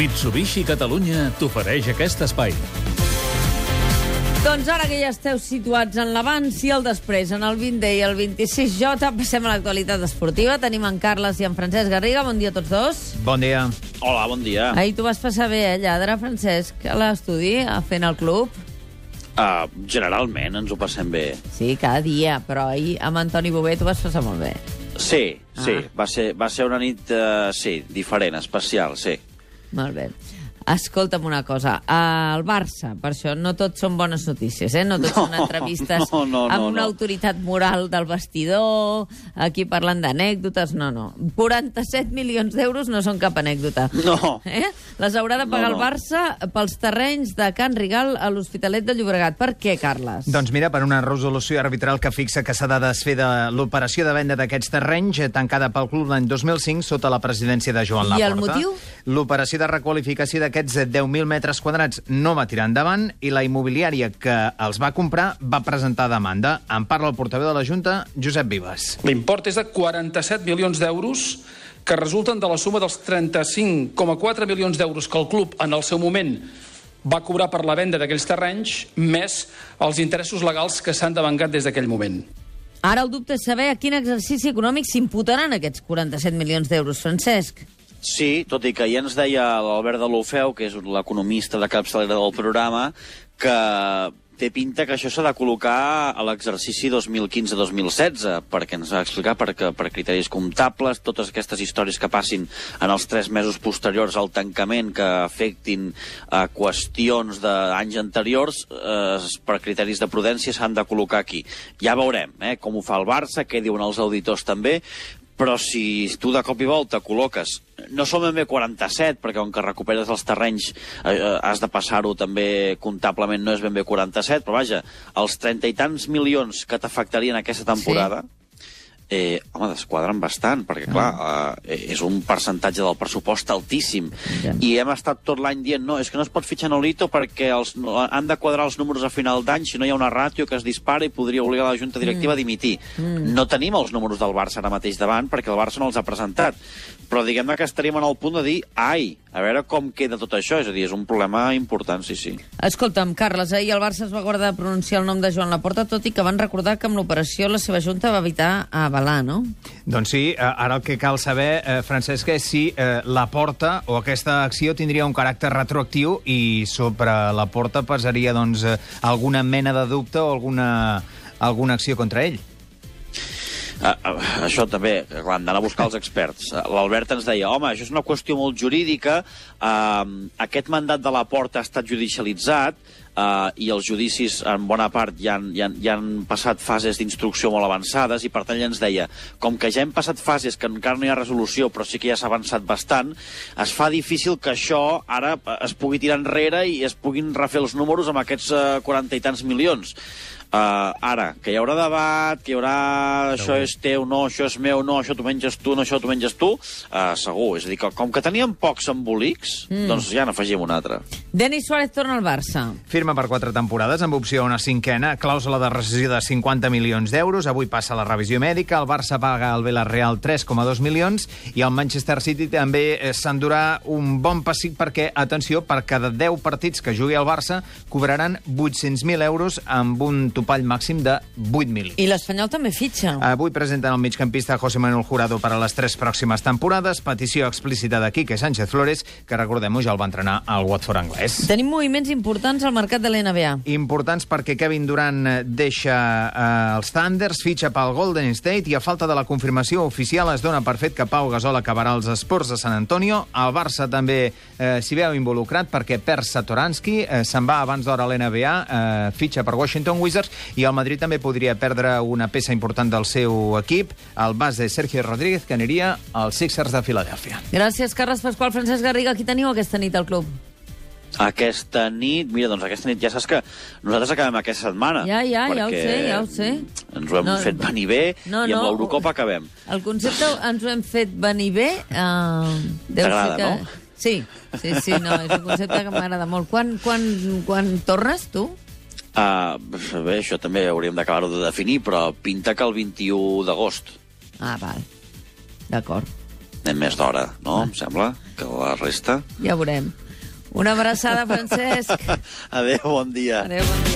Mitsubishi Catalunya t'ofereix aquest espai. Doncs ara que ja esteu situats en l'abans i el després, en el 20D i el 26J, passem a l'actualitat esportiva. Tenim en Carles i en Francesc Garriga. Bon dia a tots dos. Bon dia. Hola, bon dia. Ahir tu vas passar bé, eh, lladre, Francesc, a l'estudi, fent el club. Uh, generalment ens ho passem bé. Sí, cada dia, però ahir amb Antoni Bové tu vas passar molt bé. Sí, sí, Ah. va, ser, va ser una nit, uh, sí, diferent, especial, sí. Molt bé. Escolta'm una cosa, al Barça, per això no tot són bones notícies, eh? No tot No, són entrevistes no, no, amb no, una no. autoritat moral del vestidor, aquí parlant d'anècdotes, no, no. 47 milions d'euros no són cap anècdota. No. Eh? Les haurà de pagar No, no. el Barça pels terrenys de Can Rigal a l'Hospitalet de Llobregat. Per què, Carles? Doncs mira, per una resolució arbitral que fixa que s'ha de desfer de l'operació de venda d'aquests terrenys, eh, tancada pel club l'any 2005 sota la presidència de Joan I Laporta. el motiu? L'operació de requalificació d'aquests 10.000 metres quadrats no va tirar endavant i la immobiliària que els va comprar va presentar demanda. En parla el portaveu de la Junta, Josep Vives. L'import és de 47 milions d'euros que resulten de la suma dels 35,4 milions d'euros que el club en el seu moment va cobrar per la venda d'aquells terrenys, més els interessos legals que s'han devengat des d'aquell moment. Ara el dubte és saber a quin exercici econòmic s'imputaran aquests 47 milions d'euros, Francesc. Sí, tot i que ja ens deia l'Albert de l'Ofeu, que és l'economista de capçalera del programa, que té pinta que això s'ha de col·locar a l'exercici 2015-2016, perquè ens va explicar perquè, per criteris comptables, totes aquestes històries que passin en els tres mesos posteriors al tancament que afectin a qüestions d'anys anteriors, eh, per criteris de prudència s'han de col·locar aquí. Ja veurem eh, com ho fa el Barça, què diuen els auditors també, però si tu de cop i volta col·loques, no són ben bé 47, perquè on que recuperes els terrenys eh, eh, has de passar-ho també comptablement, no és ben bé 47, però vaja, els 30 i tants milions que t'afectarien aquesta temporada, eh, home, desquadren bastant, perquè, clar, eh, és un percentatge del pressupost altíssim. Ja. I hem estat tot l'any dient, no, és que no es pot fitxar Nolito perquè els, han de quadrar els números a final d'any, si no hi ha una ràtio que es dispara i podria obligar la Junta Directiva mm. a dimitir. Mm. No tenim els números del Barça ara mateix davant perquè el Barça no els ha presentat. Però diguem-ne que estaríem en el punt de dir, ai, a veure com queda tot això. És a dir, és un problema important, sí, sí. Escolta'm, Carles, ahir el Barça es va guardar de pronunciar el nom de Joan Laporta, tot i que van recordar que amb l'operació la seva junta va evitar avalar, no? Doncs sí, eh, ara el que cal saber, eh, Francesc, és si eh, la porta o aquesta acció tindria un caràcter retroactiu i sobre la porta pesaria doncs, eh, alguna mena de dubte o alguna, alguna acció contra ell. Uh, uh, això també, clar, han d'anar a buscar els experts. Uh, L'Albert ens deia, home, això és una qüestió molt jurídica, uh, aquest mandat de la porta ha estat judicialitzat uh, i els judicis, en bona part, ja han, ja ja han passat fases d'instrucció molt avançades i, per tant, ell ens deia, com que ja hem passat fases que encara no hi ha resolució, però sí que ja s'ha avançat bastant, es fa difícil que això ara es pugui tirar enrere i es puguin refer els números amb aquests uh, 40 i tants milions. Uh, ara, que hi haurà debat, que hi haurà això és teu, no, això és meu, no, això t'ho menges tu, no, això t'ho menges tu, uh, segur. És a dir, que com que teníem pocs embolics, mm. doncs ja n'afegim un altre. Denis Suárez torna al Barça. Firma per quatre temporades amb opció a una cinquena, clàusula de rescisió de 50 milions d'euros. Avui passa la revisió mèdica, el Barça paga al Villarreal 3,2 milions i el Manchester City també eh, s'endurà un bon pessic perquè, atenció, per cada 10 partits que jugui el Barça cobraran 800.000 euros amb un topall màxim de 8.000. I l'Espanyol també fitxa. Avui presenten el migcampista José Manuel Jurado per a les tres pròximes temporades. Petició explícita de Quique Sánchez Flores, que recordem-ho ja el va entrenar al Watford anglès. Tenim moviments importants al mercat de l'NBA. Importants perquè Kevin Durant deixa eh, els Thunders, fitxa pel Golden State i a falta de la confirmació oficial es dona per fet que Pau Gasol acabarà als esports de San Antonio. El Barça també eh, s'hi veu involucrat perquè Per Satoransky eh, se'n va abans d'hora a l'NBA, eh, fitxa per Washington Wizards i el Madrid també podria perdre una peça important del seu equip, el base Sergio Rodríguez, que aniria als Sixers de Filadèlfia. Gràcies, Carles Pasqual, Francesc Garriga. Qui teniu aquesta nit al club? Aquesta nit, mira, doncs aquesta nit ja saps que nosaltres acabem aquesta setmana. Ja, ja, ja ho sé, ja ho sé. Ens ho hem No, fet venir bé no, i amb no. l'Eurocopa acabem. El concepte ens ho hem fet venir bé. Uh, T'agrada, que... no? Sí, sí, sí, no, és un concepte que m'agrada molt. Quan, quan, quan tornes, tu? Uh, bé, això també hauríem d'acabar-ho de definir, però pinta que el 21 d'agost. Ah, val. D'acord. anem més d'hora, no? Em sembla que la resta... Ja veurem. Una abraçada, Francesc. Adéu, bon dia. Adéu, bon dia.